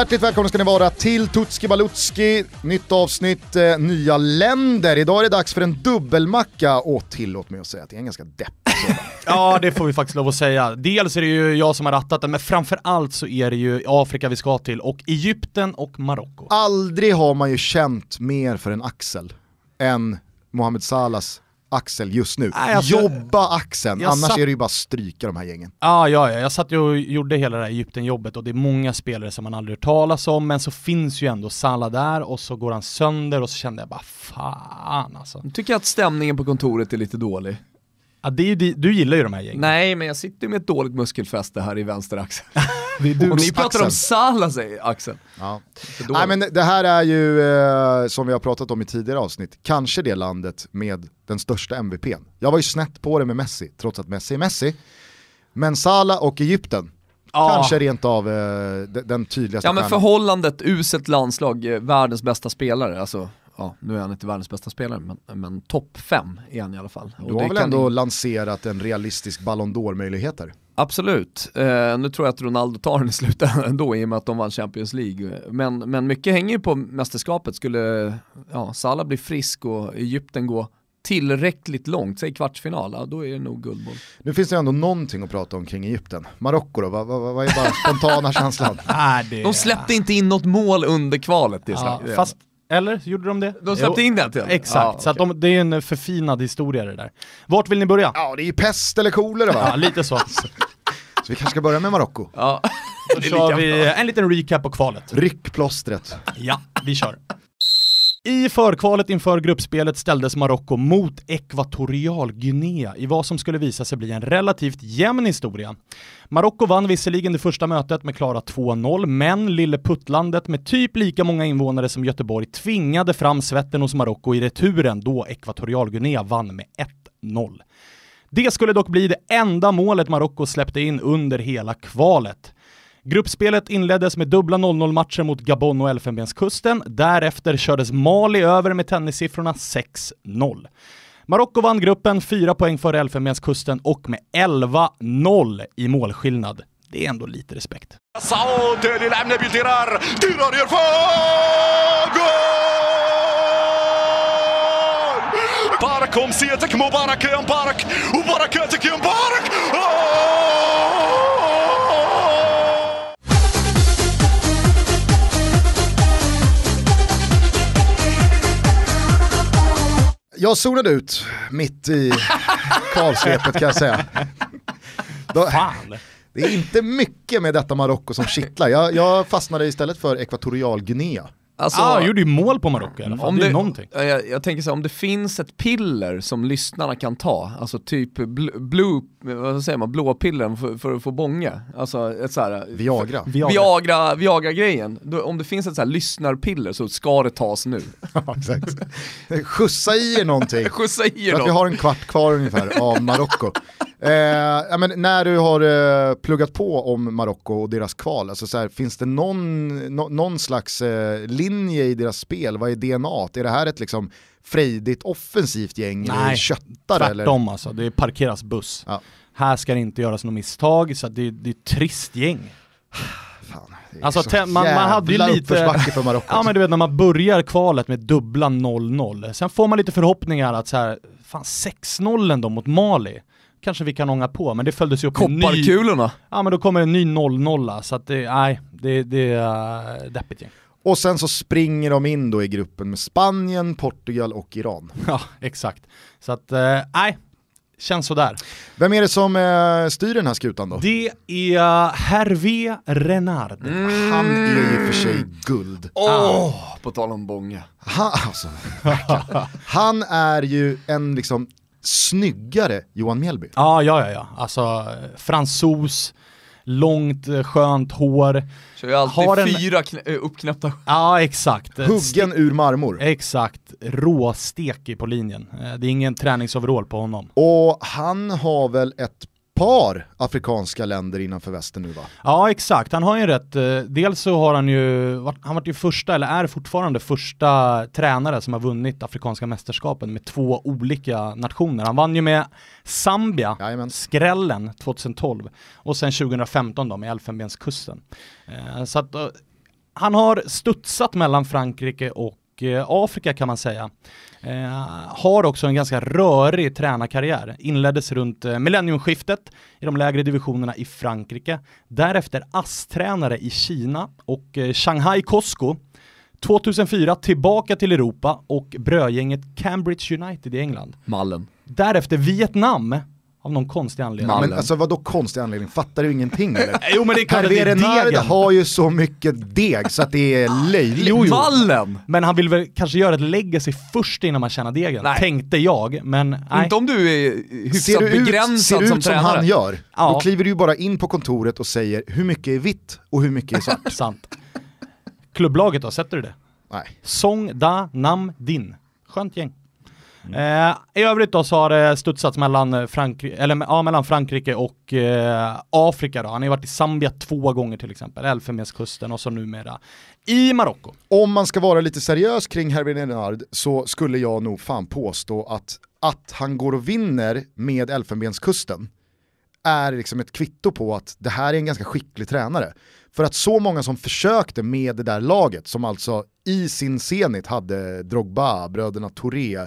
Hjärtligt välkomna ska ni vara till Tutski Balutski, nytt avsnitt, eh, nya länder. Idag är det dags för en dubbelmacka och tillåt mig att säga att det är en ganska deppig. Ja, det får vi faktiskt lov att säga. Dels är det ju jag som har rattat den, men framförallt så är det ju Afrika vi ska till och Egypten och Marocko. Aldrig har man ju känt mer för en axel än Mohamed Salahs axel just nu. Nej, alltså- Jobba axeln, Jag annars satt- är det ju bara stryka de här gängen. Ja, ja, ja, jag satt ju och gjorde hela det här Egypten-jobbet och det är många spelare som man aldrig hört talas om, men så finns ju ändå Salah där och så går han sönder och så kände jag bara fan alltså. Jag tycker att stämningen på kontoret är lite dålig. Ja, det är ju, du gillar ju de här gängen. Nej, men jag sitter med ett dåligt muskelfäste här i vänster axel. Och ni pratar om Salah säger Axel. Ja. Nej men det här är ju, eh, som vi har pratat om i tidigare avsnitt, kanske det landet med den största MVPn. Jag var ju snett på det med Messi, trots att Messi är Messi. Men Salah och Egypten, Ja. kanske rent av eh, de- den tydligaste Ja men stjärnan. förhållandet, uselt landslag, eh, världens bästa spelare, alltså ja, nu är han inte världens bästa spelare, men, men topp fem är han i alla fall. Du har väl kan ändå in- lanserat en realistisk Ballon d'Or-möjlighet här? Absolut, eh, nu tror jag att Ronaldo tar den i slutändan ändå i och med att de vann Champions League. Men, men mycket hänger ju på mästerskapet, skulle ja, Salah bli frisk och Egypten gå tillräckligt långt, säg kvartsfinal, ja, då är det nog guldboll. Nu finns det ändå någonting att prata om kring Egypten. Marocko då, vad, vad, vad är bara spontana känslan? Det... De släppte inte in något mål under kvalet. Det är Ja, så- fast, eller? Gjorde de det? De släppte Jo. in det till Exakt, Ja, så att okej. de, det är en förfinad historia det där. Vart vill ni börja? Ja det är ju pest eller kolera va? Ja, lite så. Så vi kanske ska börja med Marocko. Ja. Då kör vi en liten recap på kvalet. Ryck plåstret. Ja, vi kör. I förkvalet inför gruppspelet ställdes Marocko mot Ekvatorialguinea i vad som skulle visa sig bli en relativt jämn historia. Marocko vann visserligen det första mötet med klara 2-0, men lille puttlandet med typ lika många invånare som Göteborg tvingade fram svetten hos Marocko i returen då Ekvatorialguinea vann med 1-0. Det skulle dock bli det enda målet Marocko släppte in under hela kvalet. Gruppspelet inleddes med dubbla 0-0 matcher mot Gabon och Elfenbenskusten. Därefter kördes Mali över med tennissiffrorna 6-0. Marocko vann gruppen 4 poäng före Elfenbenskusten och med 11-0 i målskillnad. Det är ändå lite respekt. صعود للاعب نبيل ديرار ديرار يرفع جول بارك أمسيتك مبارك يا مبارك وبركاتك يا مبارك Jag zonade ut mitt i kvalsvepet kan jag säga. Då, det är inte mycket med detta Marocko som kittlar. Jag, jag fastnade istället för Ekvatorialguinea. Alltså, ah, gjorde ju mål på Marocko i alla fall. om det är någonting. Ja, Jag, jag tänker så här, om det finns ett piller som lyssnarna kan ta, alltså typ bl- blue, vad säger man, blåa piller för, för att få bånga, alltså ett så här, Viagra. Viagra, Viagra-grejen, Då- om det finns ett så här lyssnarpiller så ska det tas nu. Ja, exakt. Skjutsa i er någonting. Skjutsa i er För att vi har en kvart kvar ungefär av Marocko. Eh, men när du har eh, pluggat på om Marocko och deras kval, alltså så här, finns det någon, nå- någon slags eh, linje i deras spel? Vad är DNA? Är det här ett liksom frejdigt offensivt gäng? eller Nej, köttare? Eller? Tvärtom alltså, det parkeras buss. Ja. Här ska det inte göras något misstag, så det, det är ett trist gäng. Fan, Alltså, man- man hade ju lite- för Marocko. Ja men du vet när man börjar kvalet med dubbla 0-0, sen får man lite förhoppningar att så här, fan 6-0 ändå mot Mali, kanske vi kan ånga på, men det följdes ju upp med en ny, Kopparkulorna. ja men då kommer en ny 0-0, så att det, nej, det, det är uh, deppigt gäng. Och sen så springer de in då i gruppen med Spanien, Portugal och Iran. Ja, exakt. Så att, eh, nej, känns sådär. Vem är det som eh, styr den här skutan då? Det är Hervé Renard. Han är ju för sig guld. Åh, på tal om bånga. Han, alltså, han är ju en liksom snyggare Johan Mjällby. Ja, ja, ja, ja. Alltså fransos, långt eh, skönt hår. Kör ju alltid Har en- fyra knä- eh, uppknäppta Ja, exakt. Eh, Huggen ur marmor. Exakt, råstekig på linjen. Det är ingen träningsoverall på honom. Och han har väl ett par afrikanska länder innanför västen nu va? Ja exakt, han har ju rätt. eh, Dels så har han ju, han varit ju första, eller är fortfarande första tränare som har vunnit Afrikanska mästerskapen med två olika nationer. Han vann ju med Zambia, Jajamän. skrällen 2012 och sen 2015 då med Elfenbenskusten. Eh, Så att eh, han har studsat mellan Frankrike och eh, Afrika kan man säga. Eh, har också en ganska rörig tränarkarriär. Inleddes runt eh, millenniumskiftet i de lägre divisionerna i Frankrike. Därefter ASS-tränare i Kina och Shanghai Cosco. 2004 tillbaka till Europa och brödgänget Cambridge United i England. Mallen. Därefter Vietnam av någon konstig anledning. Men alltså vadå konstig anledning, fattar du ingenting eller? Jo men det är klart att det Hervé är Renard degen. har ju så mycket deg så att det är löjligt. Jo, jo. Mallen! Men han vill väl kanske göra ett legacy först innan man tjänar degen, Nej. tänkte jag. Men nej. Inte om du är hyfsat Ser du ut, begränsad ser du som ut som tränare. han gör, Ja. då kliver du ju bara in på kontoret och säger hur mycket är vitt och hur mycket är svart. Sant. Klubblaget då, sätter du det? Nej. Song Da Nam Din. Skönt gäng. Mm. Eh, I övrigt då så har det studsats mellan, Frankri- eller, ja, mellan Frankrike och eh, Afrika då. Han har ju varit i Zambia två gånger till exempel, Elfenbenskusten och så numera i Marocko. Om man ska vara lite seriös kring Herbert Renard så skulle jag nog fan påstå att att han går och vinner med Elfenbenskusten är liksom ett kvitto på att det här är en ganska skicklig tränare. För att så många som försökte med det där laget, som alltså i sin senit hade Drogba, bröderna Touré, eh,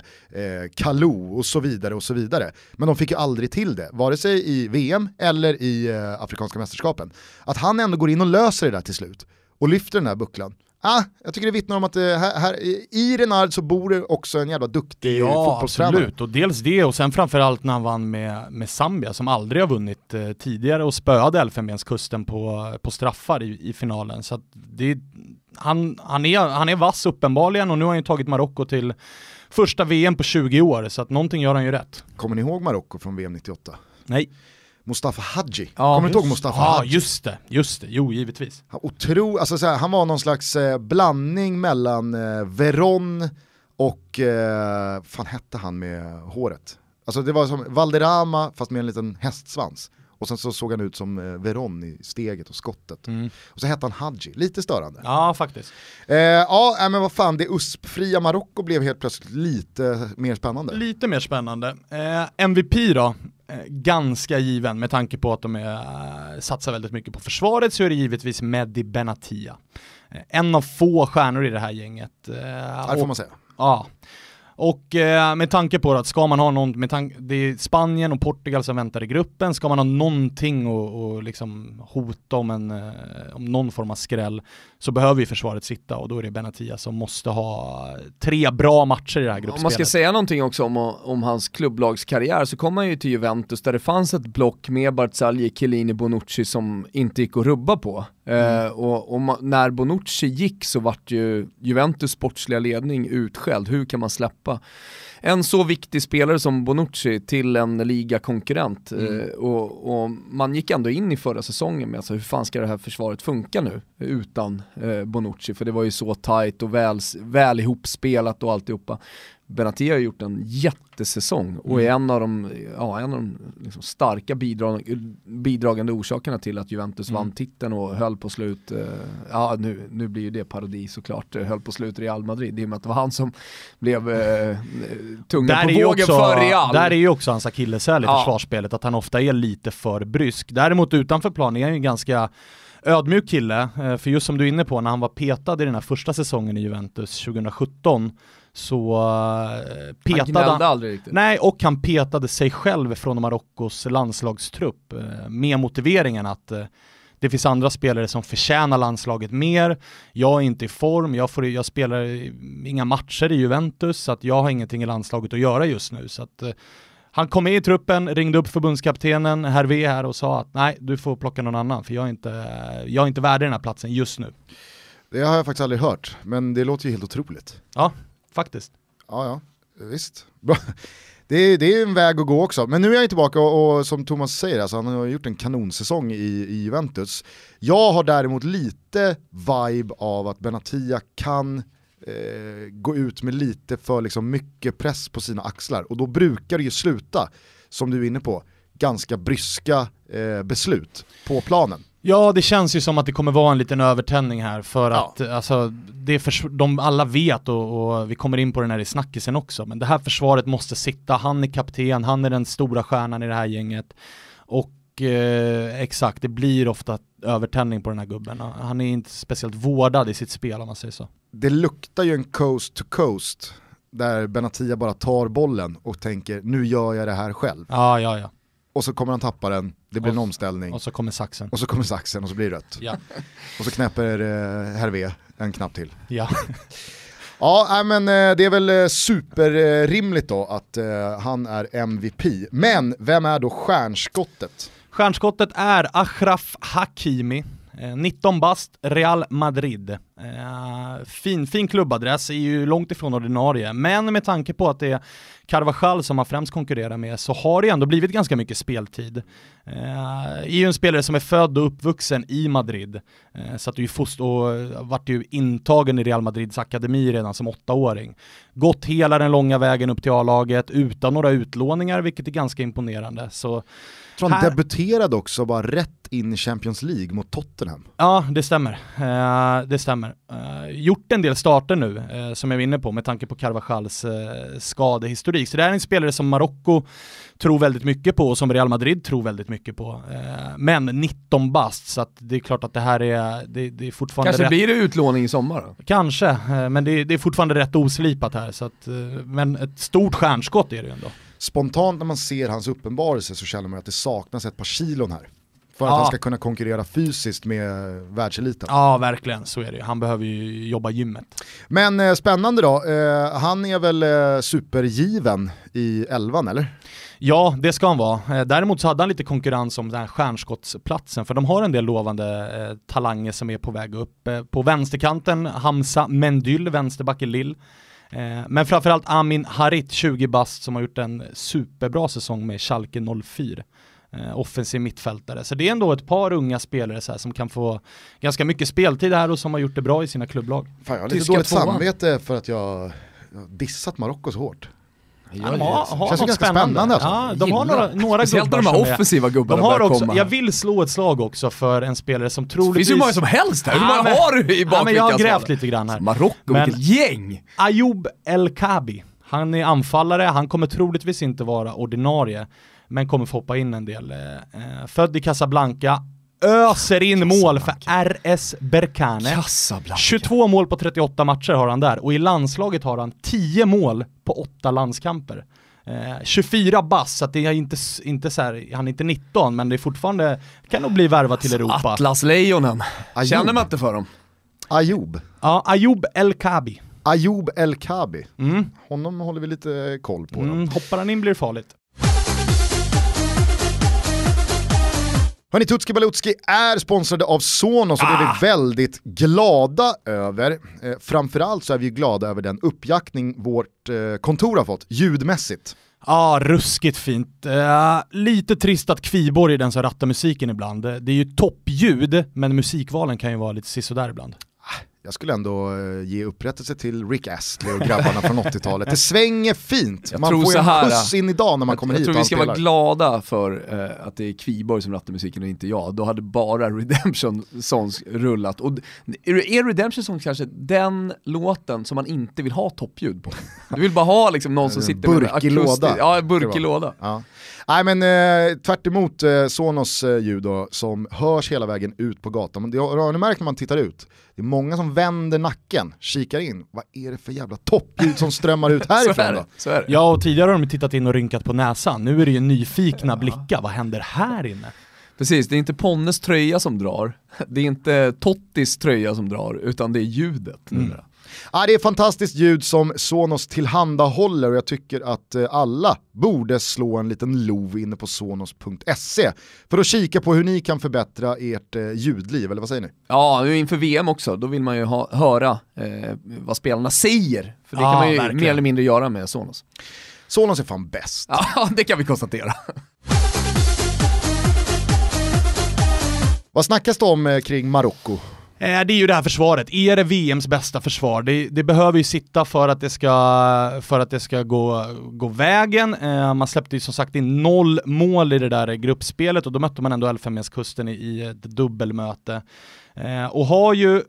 Kalou och så vidare och så vidare. Men de fick ju aldrig till det, vare sig i VM eller i eh, Afrikanska mästerskapen. Att han ändå går in och löser det där till slut och lyfter den här bucklan. Ah, jag tycker det vittnar om att eh, här, här, i Renard så bor det också en jävla duktig fotbollstränare. absolut. Och dels det och sen framförallt när han vann med, med Zambia som aldrig har vunnit eh, tidigare och spöade Elfenbenskusten på, på straffar i, i finalen. Så det, han, han, är, han är vass uppenbarligen och nu har han ju tagit Marocko till första VM på 20 år så att någonting gör han ju rätt. Kommer ni ihåg Marocko från VM 98? Nej. Mustafa Hadji. Ja, Kommer du ihåg Mustafa Ja, Hadji? just det, just det, jo givetvis. Otro, alltså så här, han var någon slags eh, blandning mellan eh, Veron och, eh, fan hette han med håret? Alltså det var som Valderrama fast med en liten hästsvans. Och sen så såg han ut som eh, Veron i steget och skottet. Mm. Och så hette han Hadji, lite störande. Ja, faktiskt. Eh, ja, men vad fan, det USP-fria Marocko blev helt plötsligt lite mer spännande. Lite mer spännande. Eh, MVP då? Eh, ganska given med tanke på att de är, eh, satsar väldigt mycket på försvaret så är det givetvis Mehdi Benatia. Eh, en av få stjärnor i det här gänget. Det får man säga. Ja. Och eh, med tanke på att ska man ha någon, med tanke, det är Spanien och Portugal som väntar i gruppen, ska man ha någonting och, och liksom hota om, en, eh, om någon form av skräll så behöver ju försvaret sitta och då är det Benatia som måste ha tre bra matcher i det här gruppspelet. Om man ska säga någonting också om, om hans klubblagskarriär så kom han ju till Juventus där det fanns ett block med Barzagli, Chiellini, Bonucci som inte gick att rubba på. Eh, och och när Bonucci gick så vart ju Juventus sportsliga ledning utskälld. Hur kan man släppa en så viktig spelare som Bonucci till en ligakonkurrent? Eh, och, och man gick ändå in i förra säsongen med alltså, hur fan ska det här försvaret funka nu utan eh, Bonucci? För det var ju så tajt och väl, väl ihopspelat och alltihopa. Benatia har gjort en jättesäsong och är en av de, ja, en av de liksom starka bidrag, bidragande orsakerna till att Juventus vann titeln och höll på slut, eh, ja nu, nu blir ju det parodi såklart, eh, höll på slut Real Madrid i och med att det var han som blev eh, tungan Där på vågen också, för Real. där är ju också hans akilleshäl i Ja. försvarsspelet, att han ofta är lite för brysk. Däremot utanför plan är han ju ganska ödmjuk kille, eh, för just som du är inne på, när han var petad i den här första säsongen i Juventus 2017 så eh, han petade han, aldrig riktigt. Nej, och han petade sig själv från Marockos landslagstrupp eh, med motiveringen att eh, det finns andra spelare som förtjänar landslaget mer. Jag är inte i form, jag, får, jag spelar inga matcher i Juventus så att jag har ingenting i landslaget att göra just nu. Så att, han kom med i truppen, ringde upp förbundskaptenen Hervé här och sa att nej, du får plocka någon annan för jag är inte, jag är inte värd den här platsen just nu. Det har jag faktiskt aldrig hört, men det låter ju helt otroligt. Ja, faktiskt. Ja, ja, visst. Bra. Det är, det är en väg att gå också. Men nu är han tillbaka och, och som Thomas säger, alltså, han har gjort en kanonsäsong i, i Juventus. Jag har däremot lite vibe av att Benatia kan eh, gå ut med lite för liksom, mycket press på sina axlar. Och då brukar det ju sluta, som du är inne på, ganska bryska eh, beslut på planen. Ja, det känns ju som att det kommer vara en liten övertändning här för Ja. att alltså, det förs- de alla vet och, och vi kommer in på den här i snackisen också, men det här försvaret måste sitta, han är kapten, han är den stora stjärnan i det här gänget och eh, exakt, det blir ofta övertändning på den här gubben. Han är inte speciellt vårdad i sitt spel om man säger så. Det luktar ju en coast to coast där Benatia bara tar bollen och tänker nu gör jag det här själv. Ja, ja, ja. Och så kommer han tappa den, det blir Och- en omställning. Och så kommer saxen. Och så kommer saxen och så blir det rött. Ja. Och så knäpper eh, Hervé en knapp till. ja. Ja, men eh, det är väl eh, superrimligt då att eh, han är MVP. Men vem är då stjärnskottet? Stjärnskottet är Achraf Hakimi. Eh, 19 bast, Real Madrid. Eh, fin, fin klubbadress, är ju långt ifrån ordinarie, men med tanke på att det är Carvajal som han främst konkurrerar med så har det ändå blivit ganska mycket speltid. Eh, är ju en spelare som är född och uppvuxen i Madrid, så att du ju fost och vart ju intagen i Real Madrids akademi redan som åttaåring. Gått hela den långa vägen upp till A-laget utan några utlåningar, vilket är ganska imponerande. Så tror han Här- debuterade också bara rätt in i Champions League mot Tottenham. Ja, det stämmer. Eh, det stämmer. Eh, gjort en del starter nu, eh, som jag var inne på, med tanke på Carvajals eh, skadehistorik. Så det är en spelare som Marocko tror väldigt mycket på och som Real Madrid tror väldigt mycket på. Men 19 bast, så att det är klart att det här är, det, det är fortfarande Kanske rätt. blir det utlåning i sommar då? Kanske, men det, det är fortfarande rätt oslipat här. Så att, men ett stort stjärnskott är det ju ändå. Spontant när man ser hans uppenbarelse så känner man att det saknas ett par kilon här. För att Ja. han ska kunna konkurrera fysiskt med världseliten. Ja, verkligen, så är det. Han behöver ju jobba gymmet. Men eh, spännande då, eh, han är väl eh, supergiven i elvan eller? Ja, det ska han vara. Eh, Däremot så hade han lite konkurrens om den här stjärnskottsplatsen, för de har en del lovande eh, talanger som är på väg upp. Eh, på vänsterkanten, Hamza Mendyl, vänsterback i Lill. Eh, men framförallt Amin Harit, 20 bast, som har gjort en superbra säsong med Schalke 04. Eh, offensiv mittfältare. Så det är ändå ett par unga spelare så här, som kan få ganska mycket speltid här och som har gjort det bra i sina klubblag. Fan, jag har lite Tyska dåligt samvete för att jag dissat Marocko så hårt. Ja, de har, har Känns något ganska spännande, alltså. Ja, de har några, några Speciellt när gubbar de här som är- offensiva gubbarna De har också, komma. jag vill slå ett slag också för en spelare som Det troligtvis... finns ju hur många som helst här, hur Ja, många men- har du i Ja, men jag har bakfickan? grävt lite grann här. Marocko, vilket gäng! Ayoub El Kabi. Han är anfallare, han kommer troligtvis inte vara ordinarie, men kommer få hoppa in en del. Eh, eh, född i Casablanca, öser in mål för RS Berkane. Casablanca. 22 mål på 38 matcher har han där och i landslaget har han 10 mål på 8 landskamper. Eh, 24 bass, så att det är inte, inte så här, han är inte 19 men det är fortfarande, kan nog bli värvat till Europa. Atlaslejonen. Känner man inte för dem? Ayoub. Ja, Ayoub El Kabi. Ayoub El Kabi. Mm. Honom håller vi lite koll på. Mm, hoppar han in blir det farligt. Hörni, Tutski Balutski är sponsrade av Sonos och det är vi väldigt glada över. Eh, framförallt så är vi glada över den uppjackning vårt eh, kontor har fått, ljudmässigt. Ja, ruskigt fint. Eh, lite trist att Kviborg är den som rattar musiken ibland. Det är ju toppljud, men musikvalen kan ju vara lite sisådär ibland. Jag skulle ändå eh, ge upprättelse till Rick Astley och grabbarna från 80-talet. Det svänger fint, Jag man tror får en skjuts in idag när man kommer jag hit tror och vi ska vara glada för eh, att det är Kviborg som rattar musiken och inte jag. Då hade bara Redemption Songs rullat. Och är Redemption Songs kanske den låten som man inte vill ha toppljud på? Du vill bara ha liksom någon som sitter med en akustisk- låda. Ja, burkig var. låda. Ja. Nej men eh, tvärt emot eh, Sonos eh, ljud då, som hörs hela vägen ut på gatan. Men det har har ni märkt när man tittar ut? Det är många som vänder nacken, kikar in. Vad är det för jävla toppljud som strömmar ut härifrån är då? Så är det. Ja, och tidigare har de tittat in och rynkat på näsan. Nu är det ju nyfikna blickar. Vad händer här inne? Precis, det är inte Ponnes tröja som drar, det är inte Tottis tröja som drar, utan det är ljudet numera. Ja, det är fantastiskt ljud som Sonos tillhandahåller och jag tycker att eh, alla borde slå en liten lov inne på sonos.se för att kika på hur ni kan förbättra ert eh, ljudliv, eller vad säger ni? Ja, nu inför VM också, då vill man ju ha, höra eh, vad spelarna säger. För det Ja, kan man ju verkligen. mer eller mindre göra med Sonos. Sonos är fan bäst. Ja, det kan vi konstatera. Vad snackas det om eh, kring Marocko? Eh, det är ju det här försvaret. Är det VMs bästa försvar? Det, det behöver ju sitta för att det ska, för att det ska gå, gå vägen. Eh, man släppte ju som sagt in noll mål i det där gruppspelet och då mötte man ändå Elfenbenskusten i, i ett dubbelmöte. Eh, och har ju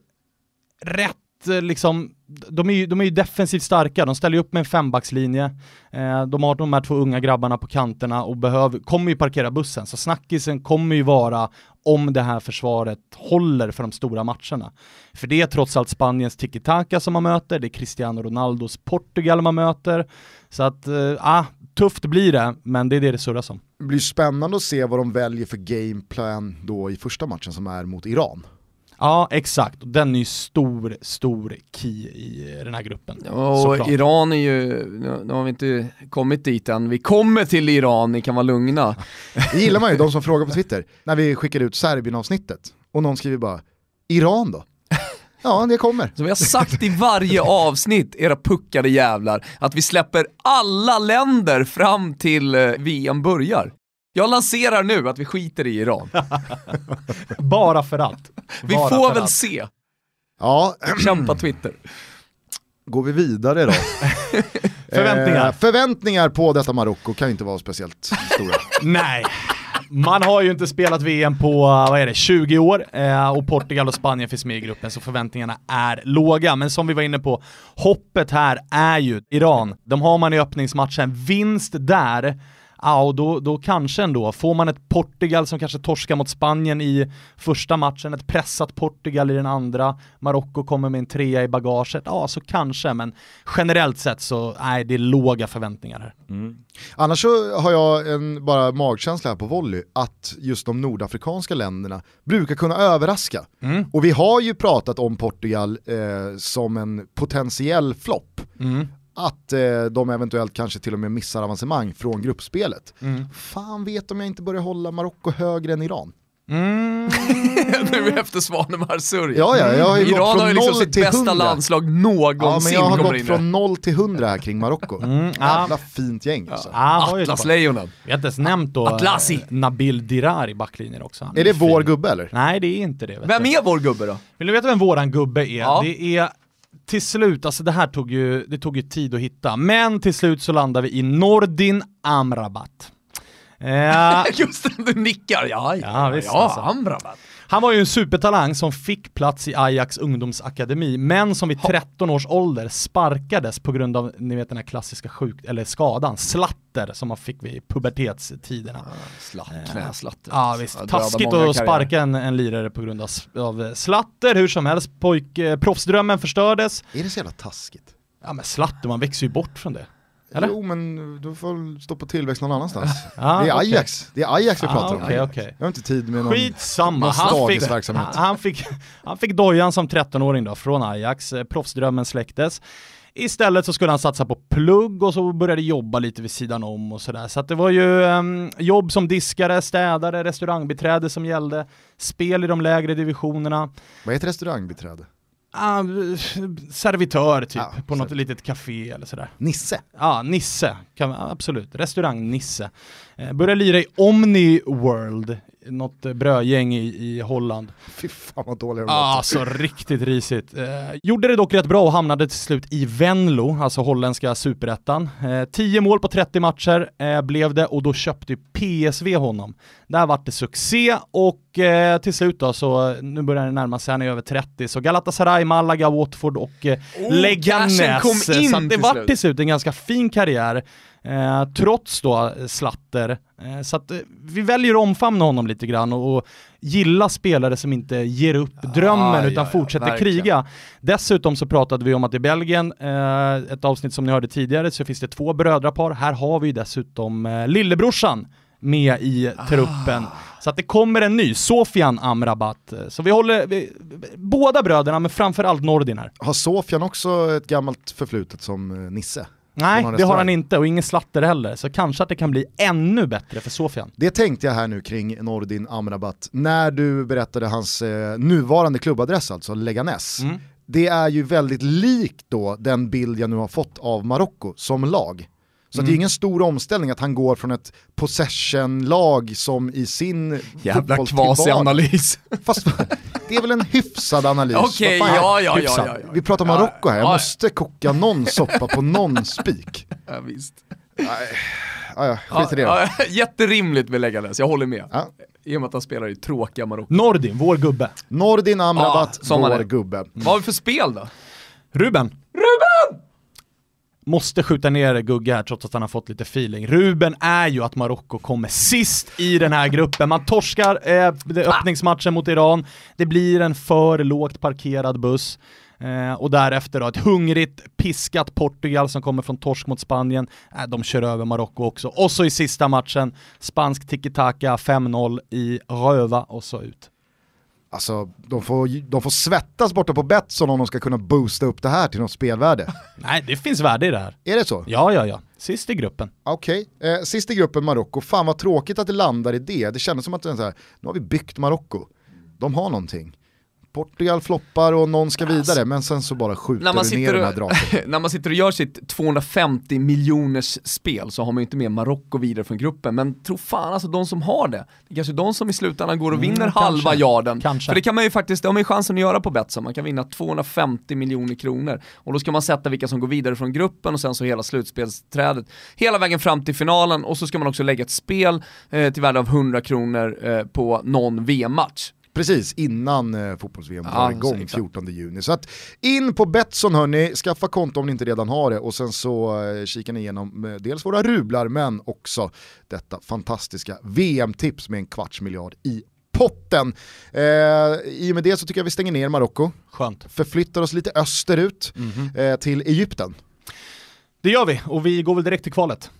rätt Eh, liksom, de är, ju, de är ju defensivt starka, de ställer ju upp med en fembackslinje. Eh, de har de här två unga grabbarna på kanterna och behöver, kommer ju parkera bussen, så snackisen kommer ju vara om det här försvaret håller för de stora matcherna. För det är trots allt Spaniens tiki-taka som man möter, det är Cristiano Ronaldos Portugal man möter. Så att, äh, tufft blir det, men det är det det surras om. Det blir spännande att se vad de väljer för gameplan då i första matchen som är mot Iran. Ja, exakt. Den är ju stor, stor key i den här gruppen. och Såklart. Iran är ju, nu har vi inte kommit dit än, vi kommer till Iran, ni kan vara lugna. Det gillar man ju, de som frågar på Twitter, när vi skickar ut Serbien-avsnittet och någon skriver bara “Iran då?” Ja, det kommer. Som vi har sagt i varje avsnitt, era puckade jävlar, att vi släpper alla länder fram till eh, VM börjar. Jag lanserar nu att vi skiter i Iran. Bara för allt. Vi Bara får väl allt. se. Ja. Kämpa Twitter. Går vi vidare då? förväntningar. Eh, förväntningar på detta Marocko kan inte vara speciellt stora. Nej. Man har ju inte spelat VM på, vad är det, 20 år eh, och Portugal och Spanien finns med i gruppen så förväntningarna är låga. Men som vi var inne på, hoppet här är ju Iran. De har man i öppningsmatchen, vinst där ja, och då, då kanske ändå, får man ett Portugal som kanske torskar mot Spanien i första matchen, ett pressat Portugal i den andra, Marocko kommer med en trea i bagaget, ja så kanske, men generellt sett så, nej det är låga förväntningar här. Mm. Annars så har jag en bara magkänsla här på volley, att just de nordafrikanska länderna brukar kunna överraska. Mm. Och vi har ju pratat om Portugal eh, som en potentiell flopp. Mm att eh, de eventuellt kanske till och med missar avancemang från gruppspelet. Mm. Fan vet om jag inte börjar hålla Marocko högre än Iran. Mm. nu efter Svanemar Sörj. Ja, ja, jag har ju Iran gått från har ju liksom sitt bästa 100. landslag någonsin. Ja, men jag har gått från 0 till 100 här kring Marocko. Mm, Jävla ja. fint gäng alltså. Ja, Atlaslejonen. Vi har inte ens nämnt då Atlasi. Eh, Nabil Dirar i backlinjen också. är, är det fin. vår gubbe eller? Nej det är inte det. Vem är vår gubbe då? Vill du veta vem våran gubbe är? Ja. Det är till slut, alltså det här tog ju, det tog ju tid att hitta, men till slut så landar vi i Nordin Amrabat. Eh, Just det, du nickar, ja, ja, visst, ja alltså. Amrabat. Han var ju en supertalang som fick plats i Ajax ungdomsakademi, men som vid 13 års ålder sparkades på grund av, ni vet den här klassiska sjuk eller skadan, slatter som man fick vid pubertetstiderna. Ja, slatt, knäslatter. Ja visst, ja, taskigt att sparka en, en lirare på grund av, av slatter, hur som helst, pojk, eh, proffsdrömmen förstördes. Är det så jävla taskigt? Ja men slatter, man växer ju bort från det. Eller? Jo men du får stå på tillväxt någon annans. ah, det är okay. Ajax, det är Ajax vi pratar ah, okay, om. Okay. Jag har inte tid med någon Skitsamma, han fick, verksamhet. Han, fick, han fick dojan som 13-åring då från Ajax, eh, proffsdrömmen släcktes. Istället så skulle han satsa på plugg och så började jobba lite vid sidan om och sådär. Så att det var ju um, jobb som diskare, städare, restaurangbiträde som gällde, spel i de lägre divisionerna. Vad heter restaurangbiträde? Ah, servitör typ, ah, på något litet café eller sådär. Nisse? Ja, Nisse, kan, absolut. Restaurang Nisse. Eh, började lira i Omni World något brödgäng i, i Holland. Fy fan vad dåliga de ah, Alltså riktigt risigt. Eh, gjorde det dock rätt bra och hamnade till slut i Venlo, alltså holländska superettan. Eh, 10 mål på 30 matcher eh, blev det och då köpte PSV honom. Där vart det succé och eh, till slut då så, nu börjar det närma sig, han är över 30, så Galatasaray, Malaga, Watford och eh, oh, Leganes. Så det vart till slut en ganska fin karriär. Eh, trots då slatter. Eh, så att eh, vi väljer att omfamna honom lite grann och, och gilla spelare som inte ger upp drömmen ah, utan ja, fortsätter ja, kriga. Dessutom så pratade vi om att i Belgien, eh, ett avsnitt som ni hörde tidigare, så finns det två brödrapar. Här har vi dessutom eh, lillebrorsan med i truppen. Ah. Så att det kommer en ny, Sofian Amrabat. Så vi håller, vi, båda bröderna, men framförallt Nordin här. Har Sofian också ett gammalt förflutet som eh, Nisse? Nej, det har han inte och ingen slatter heller. Så kanske att det kan bli ännu bättre för Sofian. Det tänkte jag här nu kring Nordin Amrabat, när du berättade hans eh, nuvarande klubbadress, alltså Leganes. Mm. Det är ju väldigt likt då den bild jag nu har fått av Marocko som lag. Så mm. det är mm. ingen stor omställning att han går från ett possession-lag som i sin Jävla kvasi-analys. Fast det är väl en hyfsad analys? Okej, okay, ja, ja, ja, ja, Vi pratar Marocko här, jag måste koka någon soppa på någon spik. Ja, visst. Nej, ja, skit i det ja, Jätterimligt med Leganes, jag håller med. Ja. I och med att han spelar i tråkiga Marocko. Nordin, vår gubbe. Nordin Amrabat, ja, vår gubbe. Vad har vi för spel då? Ruben. Ruben! Måste skjuta ner Gugge här trots att han har fått lite feeling. Ruben är ju att Marocko kommer sist i den här gruppen. Man torskar eh, öppningsmatchen mot Iran, det blir en för lågt parkerad buss. Eh, och därefter då ett hungrigt, piskat Portugal som kommer från torsk mot Spanien. Eh, de kör över Marocko också. Och så i sista matchen, spansk tiki-taka 5-0 i röva och så ut. Alltså, de får, de får svettas borta på Betsson om de ska kunna boosta upp det här till något spelvärde. Nej, det finns värde i det här. Är det så? Ja, ja, ja. Sist i gruppen. Okej, okay. eh, sist i gruppen Marocko, fan vad tråkigt att det landar i det. Det kändes som att det är så här, nu har vi byggt Marocko. De har någonting. Portugal floppar och någon ska vidare, alltså, men sen så bara skjuter när man du ner och, den här draken. när man sitter och gör sitt 250 miljoners spel så har man ju inte med Marocko vidare från gruppen, men tro fan alltså de som har det, det är kanske de som i slutändan går och mm, vinner mm, halva kanske. yarden. Kanske. För det kan man ju faktiskt, det har man ju chansen att göra på Betsson, man kan vinna 250 miljoner kronor. Och då ska man sätta vilka som går vidare från gruppen och sen så hela slutspelsträdet, hela vägen fram till finalen och så ska man också lägga ett spel eh, till värde av 100 kronor eh, på någon VM-match. Precis, innan eh, fotbolls-VM drar igång exakt. 14 juni. Så att in på Betsson hörni, skaffa konto om ni inte redan har det och sen så eh, kikar ni igenom eh, dels våra rublar men också detta fantastiska VM-tips med en kvarts miljard i potten. Eh, I och med det så tycker jag vi stänger ner Marocko. Skönt. Förflyttar oss lite österut mm -hmm. eh, till Egypten. Det gör vi och vi går väl direkt till kvalet.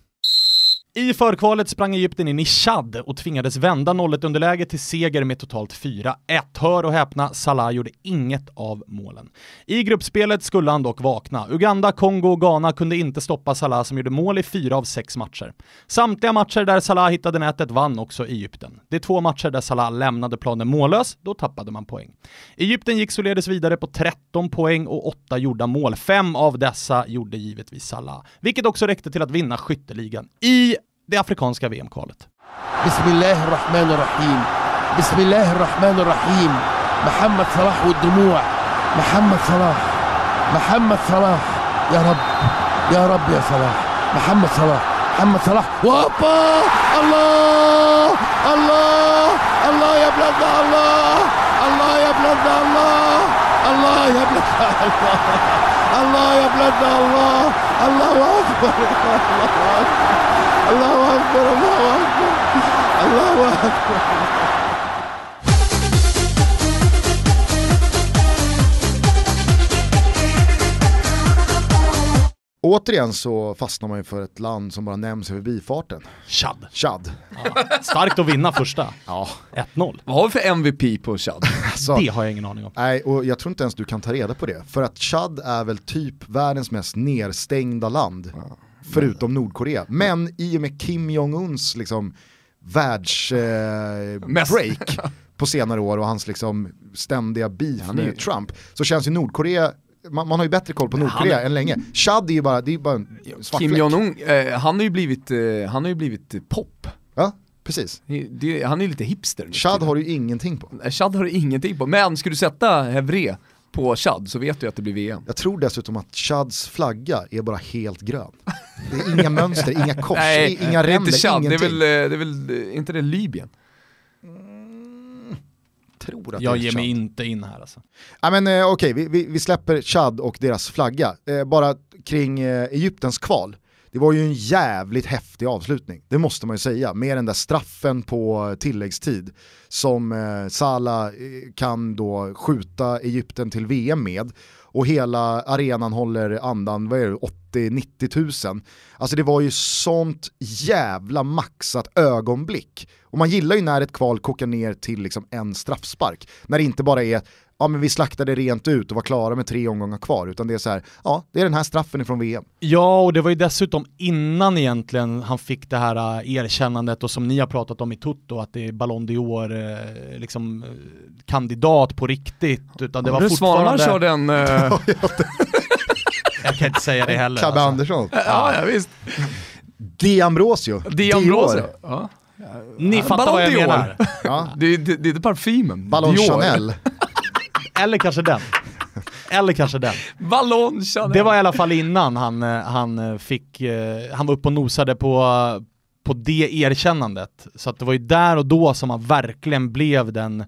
I förkvalet sprang Egypten in i Chad och tvingades vända 0-1 underläge till seger med totalt 4-1. Hör och häpna, Salah gjorde inget av målen. I gruppspelet skulle han dock vakna. Uganda, Kongo och Ghana kunde inte stoppa Salah som gjorde mål i fyra av sex matcher. Samtliga matcher där Salah hittade nätet vann också Egypten. Det är två matcher där Salah lämnade planen mållös, då tappade man poäng. Egypten gick således vidare på 13 poäng och 8 gjorda mål. Fem av dessa gjorde givetvis Salah, vilket också räckte till att vinna skytteligan i det afrikanska VM-kvalet. Bismillahirrahmanirrahim. Bismillahirrahmanirrahim. Mohammed Salah والدموع. محمد صلاح. محمد صلاح. يا رب. يا رب يا صلاح. محمد صلاح. محمد صلاح. وهوبا الله الله الله يا بلادنا الله الله يا بلادنا الله الله يا بلادنا الله الله يا بلادنا الله الله اكبر الله اكبر Allahu Akbar, Allahu Akbar, Allahu Akbar. Återigen så fastnar man ju för ett land som bara nämns i förbifarten. Chad. Chad. Ja. Starkt att vinna första. Ja. 1-0. Vad har vi för MVP på Chad? Alltså, det har jag ingen aning om. Nej, och jag tror inte ens du kan ta reda på det. För att Chad är väl typ världens mest nedstängda land. Ja förutom Nordkorea. Men i och med Kim Jong-Uns liksom världsbreak eh, på senare år och hans liksom ständiga beef med ju... Trump så känns ju Nordkorea man, man, har ju bättre koll på Nordkorea han... än länge. Chad är ju bara, det är bara en svart Kim Jong-Un, eh, han har ju blivit, eh, han har ju blivit pop. Ja, precis. Det, han är ju lite hipster. Chad har du ingenting på. Chad har du ingenting på, men ska du sätta Hevre på Chad så vet du att det blir VM. Jag tror dessutom att Chads flagga är bara helt grön. Det är inga mönster, inga kors, Nej, inga ränder, inte Chad, ingenting. Det är väl, det är väl inte det Libyen? Mm, tror att jag det är ger Chad. mig inte in här alltså. Ja, men, eh, okej, vi, vi, vi, släpper Chad och deras flagga. Eh, bara kring eh, Egyptens kval. Det var ju en jävligt häftig avslutning, det måste man ju säga, med den där straffen på tilläggstid som eh, Salah eh, kan då skjuta Egypten till VM med och hela arenan håller andan, vad är det, 80-90 tusen. Alltså det var ju sånt jävla maxat ögonblick. Och man gillar ju när ett kval kokar ner till liksom en straffspark. När det inte bara är ja men vi slaktade rent ut och var klara med tre omgångar kvar, utan det är så här, ja det är den här straffen ifrån VM. Ja, och det var ju dessutom innan egentligen han fick det här uh, erkännandet och som ni har pratat om i Toto, att det är Ballon d'Or, uh, liksom uh, kandidat på riktigt, utan det var fortfarande... Svanar kör den... Uh... jag kan inte säga det heller. Cabbe alltså. Andersson. Ja, ja, visst. Di Ambrosio. Di Ambrosio. Ja. Ni fattar vad jag menar. Ja. Det, det, det är parfymen. Ballon Chanel. Eller kanske den. Eller kanske den. Ballon Det var i alla fall innan han, eh, han eh, fick, eh, han var uppe och nosade på, på det erkännandet. Så att det var ju där och då som han verkligen blev den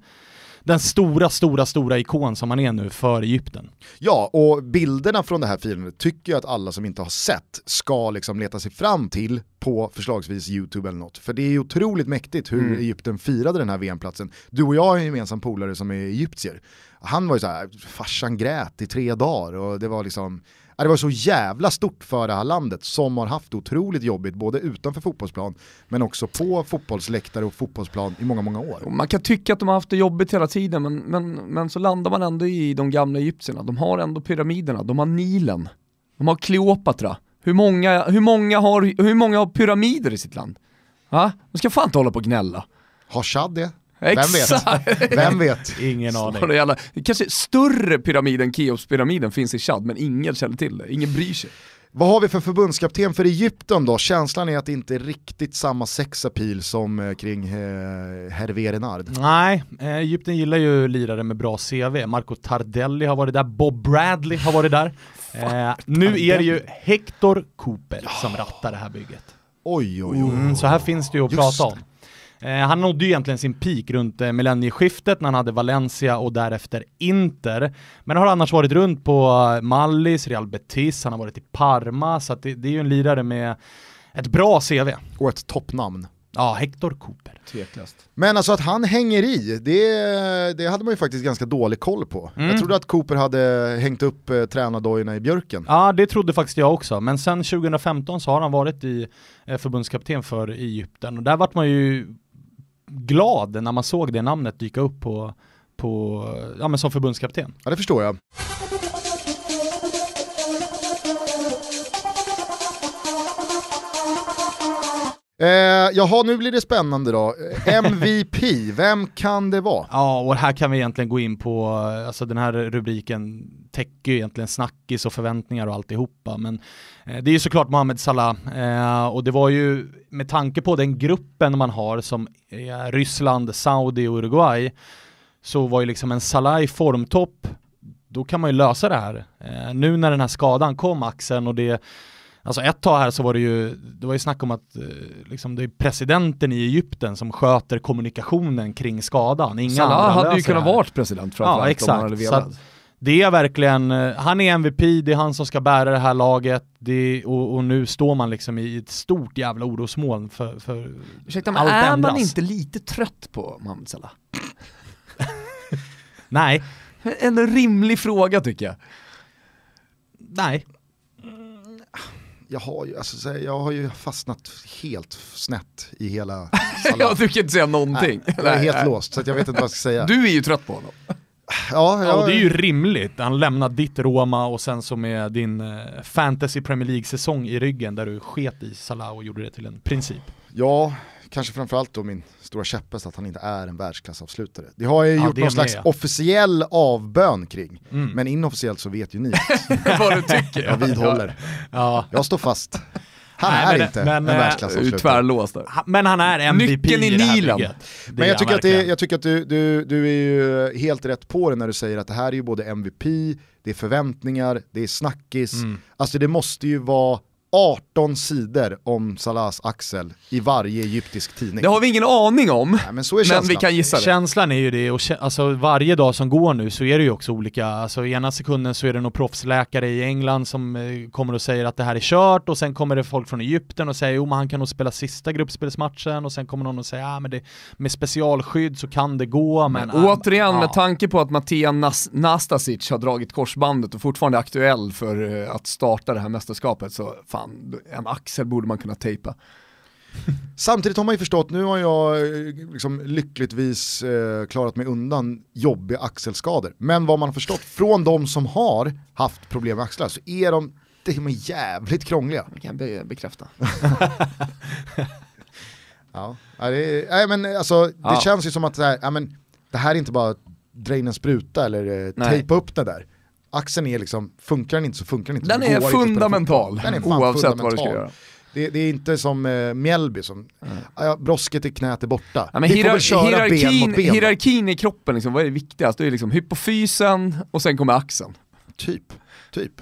den stora, stora, stora ikon som han är nu för Egypten. Ja, och bilderna från det här firandet tycker jag att alla som inte har sett ska liksom leta sig fram till på förslagsvis YouTube eller något. För det är otroligt mäktigt hur Mm. Egypten firade den här VM-platsen. Du och jag har en gemensam polare som är egyptier. Han var ju så här, farsan grät i tre dagar och det var liksom det var så jävla stort för det här landet som har haft otroligt jobbigt både utanför fotbollsplan men också på fotbollsläktare och fotbollsplan i många, många år. Man kan tycka att de har haft det jobbigt hela tiden men, men, men så landar man ändå i de gamla egyptierna. De har ändå pyramiderna, de har Nilen, de har Kleopatra. Hur många, hur många, har, hur många har pyramider i sitt land? Va? De ska fan inte hålla på och gnälla. Har Chad det? Vem vet? Vem vet? Ingen aning. Jävla, kanske större pyramid än Keopspyramiden finns i Chad men ingen känner till det, ingen bryr sig. Vad har vi för förbundskapten för Egypten då? Känslan är att det inte är riktigt samma sexapil som eh, kring eh, Hervé Renard. Nej, eh, Egypten gillar ju lirare med bra CV. Marco Tardelli har varit där, Bob Bradley har varit där. Eh, nu är det ju Hector Cooper som rattar det här bygget. Oj oj oj. Mm, så här finns det ju att Just prata om. Eh, han nådde ju egentligen sin peak runt eh, millennieskiftet när han hade Valencia och därefter Inter. Men har annars varit runt på eh, Mallis, Real Betis, han har varit i Parma, så att det, det är ju en lirare med ett bra CV. Och ett toppnamn. Ja, Hector Cooper. Tveklöst. Men alltså att han hänger i, det, det hade man ju faktiskt ganska dålig koll på. Mm. Jag trodde att Cooper hade hängt upp eh, tränardojorna i björken. Ja, det trodde faktiskt jag också. Men sen 2015 så har han varit i eh, förbundskapten för Egypten och där vart man ju glad när man såg det namnet dyka upp på, på ja, men som förbundskapten. Ja det förstår jag. Eh, jaha, nu blir det spännande då. Eh, MVP, vem kan det vara? Ja, och här kan vi egentligen gå in på, eh, alltså den här rubriken täcker ju egentligen snackis och förväntningar och alltihopa, men eh, det är ju såklart Mohamed Salah, eh, och det var ju med tanke på den gruppen man har som är Ryssland, Saudi och Uruguay, så var ju liksom en Salah i formtopp, då kan man ju lösa det här. Eh, nu när den här skadan kom, axeln, och det Alltså ett tag här så var det ju, det var ju snack om att eh, liksom det är presidenten i Egypten som sköter kommunikationen kring skadan. Inga Salah andra hade ju kunnat vara president framförallt Ja, om han hade exakt. Så velat. att det är verkligen, eh, han är MVP, det är han som ska bära det här laget det, och, och nu står man liksom i ett stort jävla orosmoln för, för Ursäkta allt är ändras. man inte lite trött på Mohamed Salah? Nej, En rimlig fråga tycker jag. nej. Jag har ju, alltså, så här, jag har ju fastnat helt snett i hela Ja, du kan inte säga någonting. Nej, jag är helt Nej. låst så att jag vet inte vad jag ska säga. Du är ju trött på honom. ja, Ja, jag, och det är ju rimligt. Han lämnar ditt Roma och sen så med din eh, fantasy Premier League-säsong i ryggen där du sket i Salah och gjorde det till en princip. ja, kanske framförallt då min stora käpphäst att han inte är en världsklassavslutare. Det har jag ju Ja, gjort någon slags ja. officiell avbön kring. Mm. Men inofficiellt så vet ju ni. Vad du tycker. Jag vidhåller. Ja. Jag står fast. Han Nej, är men- inte men, en eh, världsklassavslutare. tvärlåst Men han är MVP Nyckeln i i det här Nilen. Men jag tycker, att det, jag tycker att du, du, du är ju helt rätt på det när du säger att det här är ju både MVP, det är förväntningar, det är snackis. Mm. Alltså det måste ju vara 18 sidor om Salahs axel i varje egyptisk tidning. Det har vi ingen aning om, Nej, men så är men känslan. vi kan gissa det. Känslan är ju det, och alltså varje dag som går nu så är det ju också olika, alltså ena sekunden så är det någon proffsläkare i England som eh, kommer och säger att det här är kört och sen kommer det folk från Egypten och säger jo men han kan nog spela sista gruppspelsmatchen och sen kommer någon och säger ja men det, med specialskydd så kan det gå men... Men återigen, ja. med tanke på att Mattia Nas- Nastasic har dragit korsbandet och fortfarande är aktuell för eh, att starta det här mästerskapet så fan, en axel borde man kunna tejpa. Samtidigt har man ju förstått, nu har jag eh, liksom lyckligtvis eh, klarat mig undan jobbiga axelskador. Men vad man har förstått från de som har haft problem med axlar så är de, de är jävligt krångliga. Det kan jag be- bekräfta. Ja, det, är- nej, men alltså, det Ja. känns ju som att det här, ja, men, det här är inte bara dra in en spruta eller eh, tejpa upp det där. Axeln är liksom, funkar den inte så funkar den inte. Den Det är spela fundamental. Den är oavsett vad du ska fundamental. göra. Det, det är inte som eh, Mjällby som, ja, brosket i knät är borta. Ja, men Vi får väl hierar- köra ben mot ben. hierarkin i kroppen, liksom, vad är det viktigast? Det är liksom hypofysen och sen kommer axeln. Typ, typ.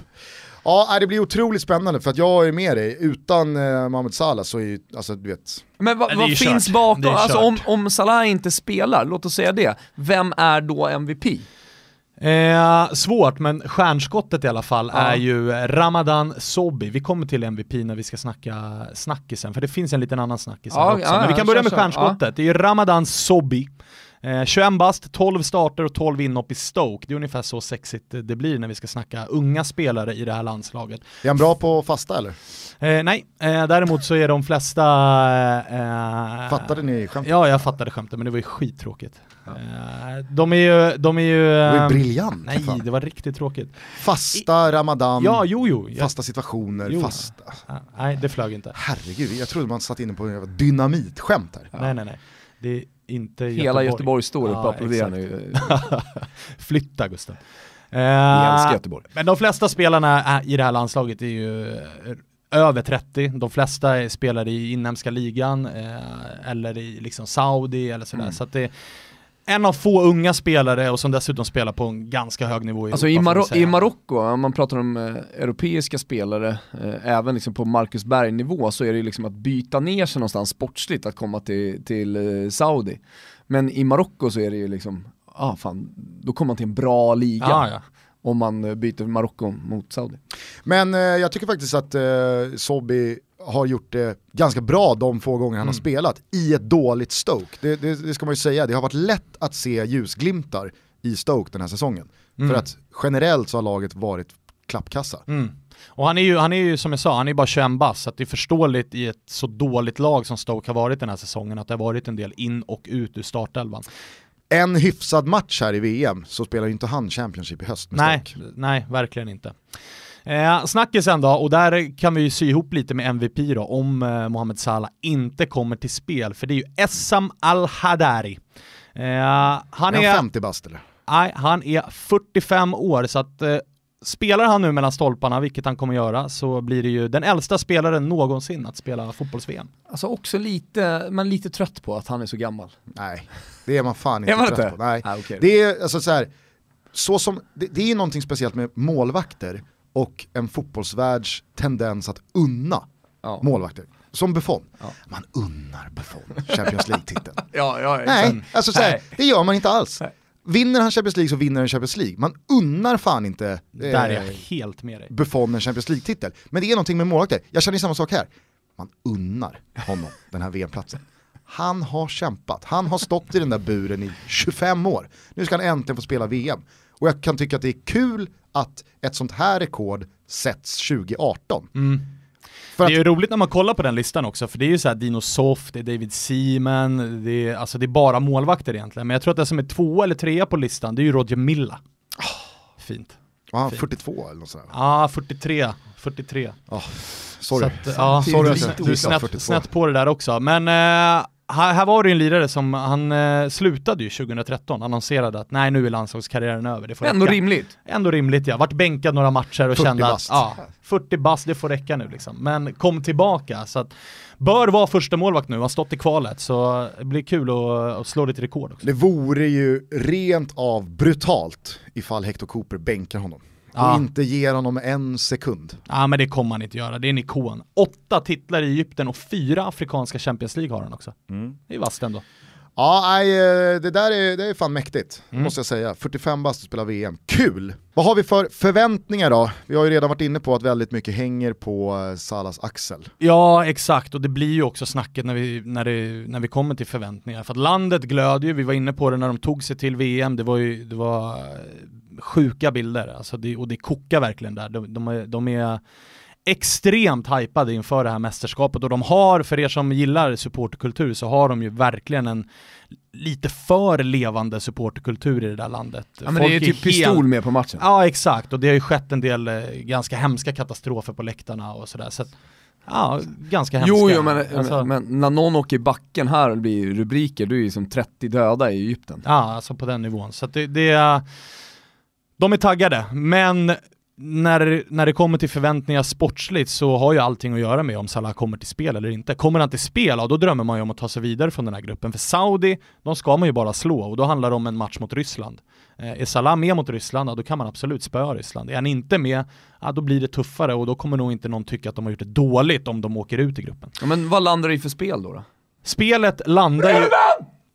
Ja, nej, det blir otroligt spännande för att jag är med dig. Utan eh, Mohamed Salah så är ju, alltså du vet, Men är vad finns kört. bakom? Alltså om, om Salah inte spelar, låt oss säga det, vem är då MVP? Eh, svårt, men stjärnskottet i alla fall Ja. är ju Ramadan Sobhi. Vi kommer till MVP när vi ska snacka snackisen, för det finns en liten annan snackis här Ja, också. ja, men vi kan börja med stjärnskottet. Det är ju Ramadan Sobhi. Eh, 21 bast, 12 starter och 12 inhopp i Stoke. Det är ungefär så sexigt det blir när vi ska snacka unga spelare i det här landslaget. är han bra på fasta eller? Eh, nej, eh, däremot så är de flesta... Eh, Fattade ni skämtet? Ja, jag fattade skämtet, men det var ju skittråkigt. Eh, de är ju... De är ju Det var ju eh, briljant. Nej, fan. det var riktigt tråkigt. Fasta, ramadan, Ja, jo, jo. Jag, fasta situationer, Jo. fasta. Nej, det flög inte. Herregud, jag trodde man satt inne på en dynamitskämt här. Nej, nej, nej. Det inte Hela Göteborg. Göteborg står upp och applåderar nu. Flytta Gusten. Älskar Eh, Göteborg. men de flesta spelarna i det här landslaget är ju eh, över 30. De flesta spelar i inhemska ligan eh, eller i liksom Saudi eller sådär. Mm. Så det en av få unga spelare och som dessutom spelar på en ganska hög nivå i Alltså i, Europa, säga. i Marocko, om man pratar om eh, europeiska spelare, eh, även liksom på Marcus Berg-nivå, så är det ju liksom att byta ner sig någonstans sportsligt att komma till, till eh, Saudi. Men i Marocko så är det ju liksom, ah fan, då kommer man till en bra liga Ja, ja. om man eh, byter Marocko mot Saudi. Men eh, jag tycker faktiskt att eh, Sobby har gjort det ganska bra de få gånger han har Mm. spelat i ett dåligt Stoke. Det, det, det ska man ju säga, det har varit lätt att se ljusglimtar i Stoke den här säsongen. Mm. För att generellt så har laget varit klappkassa. Mm. Och han är, ju, han är ju som jag sa, han är bara 21 bass, så att det är förståeligt i ett så dåligt lag som Stoke har varit den här säsongen, att det har varit en del in och ut ur startelvan. En hyfsad match här i VM så spelar ju inte han Championship i höst med Nej, Stoke. nej, verkligen inte. Eh, snackisen då, och där kan vi ju sy ihop lite med MVP då, om eh, Mohamed Salah inte kommer till spel, för det är ju Essam Al-Hadari. Eh, han, är är, han 50 bast eller? nej, han är 45 år, så att eh, spelar han nu mellan stolparna, vilket han kommer göra, så blir det ju den äldsta spelaren någonsin att spela fotbolls-VM. Alltså också lite, men lite trött på att han är så gammal. Nej, det är man fan inte Är man trött inte? på. Nej. Ah, okej. Det är alltså så här, så som, det, det är ju någonting speciellt med målvakter och en fotbollsvärlds tendens att unna Ja. målvakter. Som Buffon. Ja. Man unnar Buffon Champions League-titeln. Ja, ja, Nej, alltså så här, Nej. det gör man inte alls. Nej. Vinner han Champions League så vinner han Champions League. Man unnar fan inte eh, Där är jag helt med dig. Buffon en Champions League-titel. Men det är någonting med målvakter. Jag känner samma sak här. Man unnar honom den här VM-platsen. Han har kämpat, han har stått i den där buren i 25 år. Nu ska han äntligen få spela VM. Och jag kan tycka att det är kul att ett sånt här rekord sätts 2018. Mm. För Det är att, ju roligt när man kollar på den listan också, för det är ju så här Dino Soft, det är David Seaman, det är, alltså det är bara målvakter egentligen. Men jag tror att det som är två eller trea på listan, det är ju Roger Milla. Fint. var han 42 eller något sånt? Ja, 43. 43. Sorry. Så att, ja, Sorry du är snett, 42. snett på det där också. Men eh, här, här var det ju en lirare som, han eh, slutade ju 2013, annonserade att nej nu är landslagskarriären över, det får Ändå räcka. rimligt. Ändå rimligt ja, vart bänkad några matcher och 40 kände att bast. ja, 40 bast, det får räcka nu liksom. Men kom tillbaka, så att bör vara första målvakt nu, har stått i kvalet, så det blir kul att, att slå lite rekord också. Det vore ju rent av brutalt ifall Hector Cooper bänkar honom. Och inte ger honom en sekund. Ja men det kommer han inte göra, det är en ikon. Åtta titlar i Egypten och fyra afrikanska Champions League har han också. Det är vasst ändå. Ja, nej, eh, det där är, det är fan mäktigt, Mm. måste jag säga. 45 bast och spela VM. Kul! Vad har vi för förväntningar då? Vi har ju redan varit inne på att väldigt mycket hänger på eh, Salas axel. Ja, exakt. Och det blir ju också snacket när vi, när det, när vi kommer till förväntningar. För att landet glöder ju, vi var inne på det när de tog sig till VM, det var ju det var eh, sjuka bilder. Alltså det, och det kokar verkligen där. De, de, är, de är extremt hypade inför det här mästerskapet och de har, för er som gillar supporterkultur, så har de ju verkligen en lite för levande supporterkultur i det där landet. Ja, men det är ju typ pistol med på matchen. Ja exakt, och det har ju skett en del eh, ganska hemska katastrofer på läktarna och sådär. Så att, ja, ganska hemska. Jo, jo men, Alltså, men när någon åker i backen här blir rubriker, då är ju som 30 döda i Egypten. Ja, alltså på den nivån. Så det, det är, de är taggade, men när, när det kommer till förväntningar sportsligt så har ju allting att göra med om Salah kommer till spel eller inte. Kommer han till spel, ja, då drömmer man ju om att ta sig vidare från den här gruppen. För Saudi, de ska man ju bara slå och då handlar det om en match mot Ryssland. Eh, är Salah med mot Ryssland, ja, då kan man absolut spöa Ryssland. Är han inte med, ja, då blir det tuffare och då kommer nog inte någon tycka att de har gjort det dåligt om de åker ut i gruppen. Ja, men vad landar det i för spel då? då? Spelet landar ju...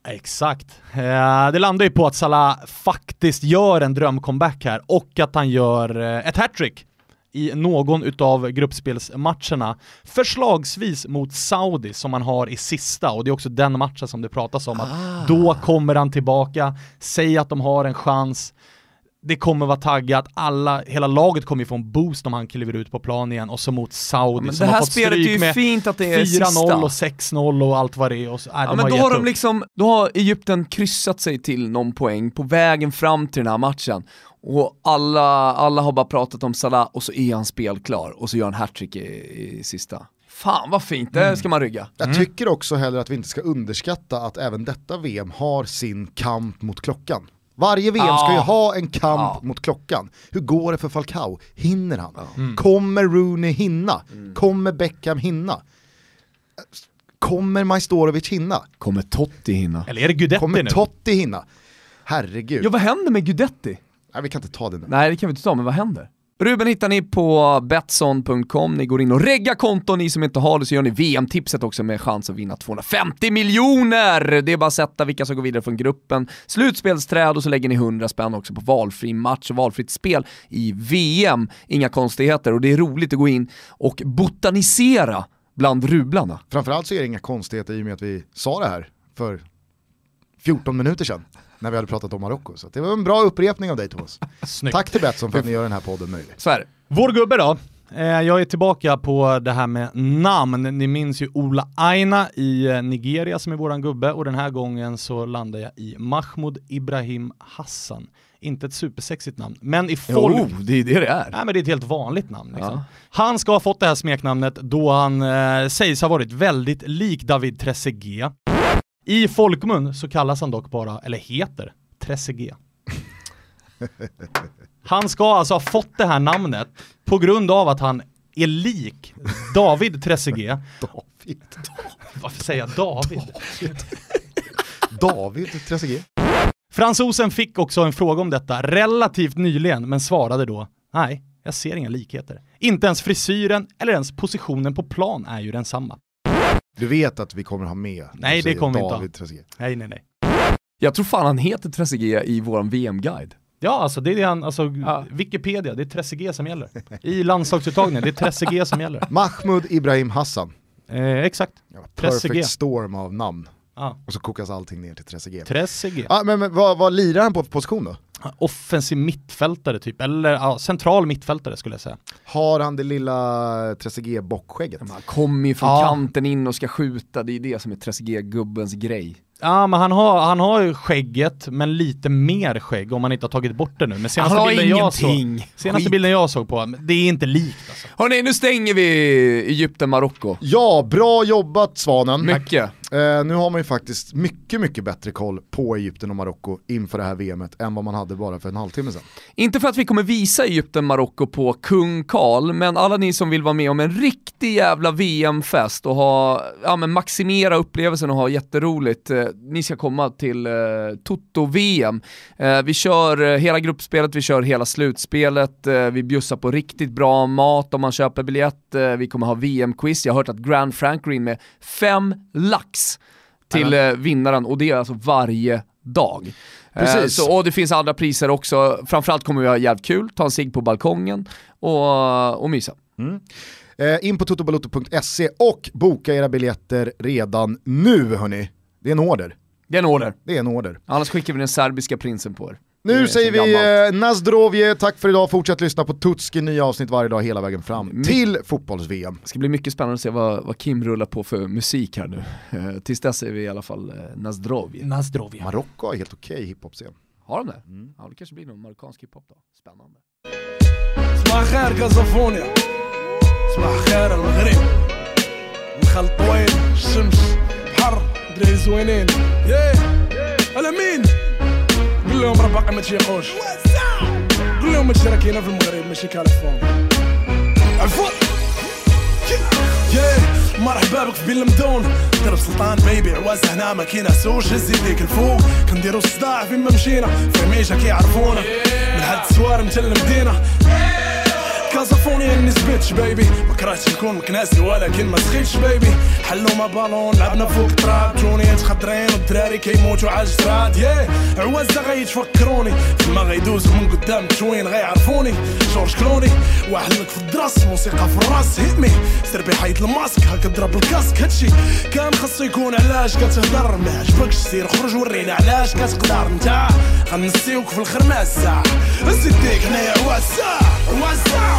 Exakt. Eh, det landar ju på att Salah faktiskt gör en drömcomeback här och att han gör eh, ett hattrick i någon utav gruppspelsmatcherna. Förslagsvis mot Saudi som han har i sista och det är också den matchen som det pratas om att då kommer han tillbaka, säg att de har en chans, det kommer vara taggat, alla, hela laget kommer ju få en boost om han kliver ut på plan igen och så mot Saudi Men som det här har fått stryk ju med fint att det är 4-0 sista. och 6-0 och allt vad det är. Och så, äh, Ja, de men har då har de upp. liksom, då har Egypten kryssat sig till någon poäng på vägen fram till den här matchen. Och alla, alla har bara pratat om Salah och så är han spelklar och så gör han hattrick i, i sista. Fan vad fint, det ska man rygga. Jag tycker också heller att vi inte ska underskatta att även detta VM har sin kamp mot klockan. Varje VM ska ju ha en kamp Ja. mot klockan. Hur går det för Falcao? Hinner han? Kommer Rooney hinna? Kommer Beckham hinna? Kommer Majstorovic hinna? Kommer Totti hinna? Eller är det Guidetti Kommer nu? Totti hinna? Herregud. Ja vad händer med Guidetti? Nej, vi kan inte ta det nu. Nej det kan vi inte ta, men vad händer? Ruben hittar ni på Betsson.com, ni går in och reggar konton, ni som inte har det så gör ni VM-tipset också med chans att vinna 250 miljoner! Det är bara att sätta vilka som går vidare från gruppen, slutspelsträd och så lägger ni 100 spänn också på valfri match och valfritt spel i VM. Inga konstigheter och det är roligt att gå in och botanisera bland rublarna. Framförallt så är det inga konstigheter i och med att vi sa det här för 14 minuter sedan när vi hade pratat om Marocko. Så det var en bra upprepning av dig Thomas. Snyggt. Tack till Betsson för att ni gör den här podden möjlig. Så är det. Vår gubbe då? Eh, Jag är tillbaka på det här med namn. Ni minns ju Ola Aina i eh, Nigeria som är våran gubbe och den här gången så landar jag i Mahmoud Ibrahim Hassan. Inte ett supersexigt namn, men i folk... Jo, det är det det är. Nej men det är ett helt vanligt namn. Liksom. Ja. Han ska ha fått det här smeknamnet då han eh, sägs ha varit väldigt lik David Trezeguet. I folkmun så kallas han dock bara, eller heter, Trezeguet. Han ska alltså ha fått det här namnet på grund av att han är lik David Trezeguet. David. Varför säger jag David? David Trezeguet. Fransosen fick också en fråga om detta relativt nyligen, men svarade då nej, jag ser inga likheter. Inte ens frisyren eller ens positionen på plan är ju densamma. Du vet att vi kommer ha med Nej, det kommer vi inte David Trezeguet. Nej, nej, nej. Jag tror fan han heter Trezeguet i våran VM-guide. Ja, alltså det är det han, alltså Ja. Wikipedia, det är Trezeguet som gäller. I landslagsuttagningen, det är Trezeguet som gäller. Mahmoud Ibrahim Hassan. Eh, exakt. Ja, Trezeguet. perfect storm av namn. Ja. Och så kokas allting ner till Trezeguet. Trezeguet. ah, men, men vad, vad lirar han på för position då? Offensiv mittfältare typ, eller ja, central mittfältare skulle jag säga. Har han det lilla Trezeguet-bockskägget? Han kommer ju från Ja. kanten in och ska skjuta, det är det som är Trezeguet-gubbens grej. Ja men han har, han har ju skägget, men lite mer skägg om man inte har tagit bort det nu. Men senaste, Han har bilden jag, såg, ingenting. senaste Skit. bilden jag såg på, det är inte likt alltså. Hörni, nu stänger vi Egypten-Marocko. Ja, bra jobbat Svanen. Mycket. Eh, nu har man ju faktiskt mycket, mycket bättre koll på Egypten och Marocko inför det här VMet än vad man hade bara för en halvtimme sedan. Inte för att vi kommer visa Egypten-Marocko på kung Karl, men alla ni som vill vara med om en riktig jävla VM-fest och ha, ja men maximera upplevelsen och ha jätteroligt, eh, ni ska komma till eh, Toto-VM. Eh, vi kör eh, hela gruppspelet, vi kör hela slutspelet, eh, vi bjussar på riktigt bra mat om man köper biljett, eh, vi kommer ha VM-quiz, jag har hört att Grand Frank går in med fem lax till eh, vinnaren och det är alltså varje dag. Precis. Eh, så, och det finns andra priser också, framförallt kommer vi ha jävligt kul, ta en cigg på balkongen och, och mysa. Eh, in på totobalotto.se och boka era biljetter redan nu hörni. Det är en order. Det är en order. Det är en order. Annars skickar vi den serbiska prinsen på er. Det Nu är säger så vi gammalt. eh, Nazdrovje, tack för idag, fortsätt lyssna på Tutski, nya avsnitt varje dag hela vägen fram My- till fotbolls-VM. Det ska bli mycket spännande att se vad, vad Kim rullar på för musik här nu. Eh, tills dess är vi i alla fall eh, Nazdrovje. Nazdrovja. Marocko har helt okej hiphop-scen. Har de det? Ja, det kanske blir någon marockansk hiphop då. Spännande. صباح الخير كازافونيا صباح الخير المغرب نخل طويل الشمس بحر دراري زوينين ياه على مين قول لهم ربك ما تشيقوش قول كلهم متشاركين في المغرب ماشي كاليفورنيا عفوا Yeah. مرحبا بك في بين المدون درب سلطان بيبي عواز هنا ما كاينة سوش. هز يديك الفوق كنديرو الصداع فين ما مشينا. في ميجا كيعرفونا من هاد السوار نتا المدينة. كازافوني إني سبيتش بيبي. ما كرهتش نكون مكناسي ولكن ما سخيتش بيبي. حلو ما بالون لعبنا فوق التراب جونيات خضرين والدراري كيموتوا على الجراد. ياه عوازة غيتفكروني فما غيدوزو من قدام تشوين غيعرفوني. جورج كلوني واحد لك في الدراس موسيقى في الراس. هيتمي سير بحيد الماسك هكا ضرب الكاسك. هادشي كان خاصو يكون علاش كتهضر ما عجبكش سير خرج ورينا علاش كتقدر نتا غنسيوك في الخرماس. ساعة هز يديك هنايا عواسة عواسة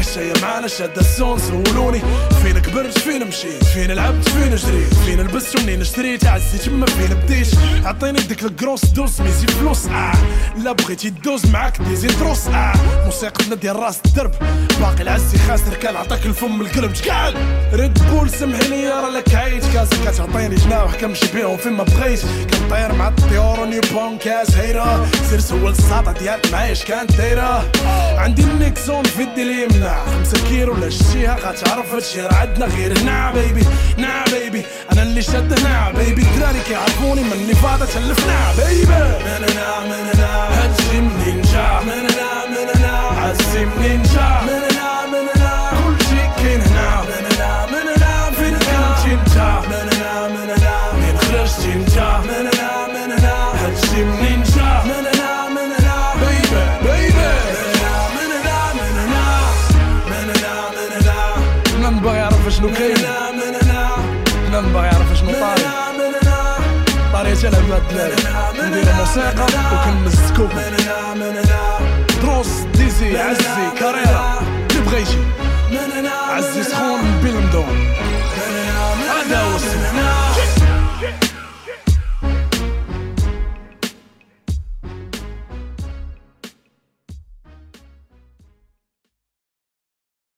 هي معانا شادة السون سولوني. فين كبرت؟ فين مشيت؟ فين لعبت؟ فين جريت؟ فين لبست ومنين شريت عزي تما فين بديت؟ عطيني ديك الكروس دوز ميزي فلوس. آه لا بغيتي دوز معاك ديزي تروس آه موسيقتنا ديال راس الدرب. باقي العزي خاسر كان عطاك الفم القلب. شكال؟ ريد بول سمحني يا راه لك عيت كاسا كتعطيني جناح كنمشي بيهم فين ما بغيت. كنطير مع الطيور ونيو بون كاس هيرا سير سول الساطة ديالك معايا كانت دايرة. عندي النيكسون في اليمنى خمسة كيلو ولا شتيها غتعرف هادشي راه عندنا غير هنا بيبي نعم بيبي أنا اللي شاد هنا بيبي الدراري كيعرفوني من اللي فاضا تلفنا بيبي من هنا من هنا هادشي منين جا من هنا من هنا عزي منين جا من هنا من هنا. كنا ندير موسيقى وكنمزكوكم دروس ديزي عزي كاريرا اللي بغا يجي. عزي سخون بالمدون هذا هو السنة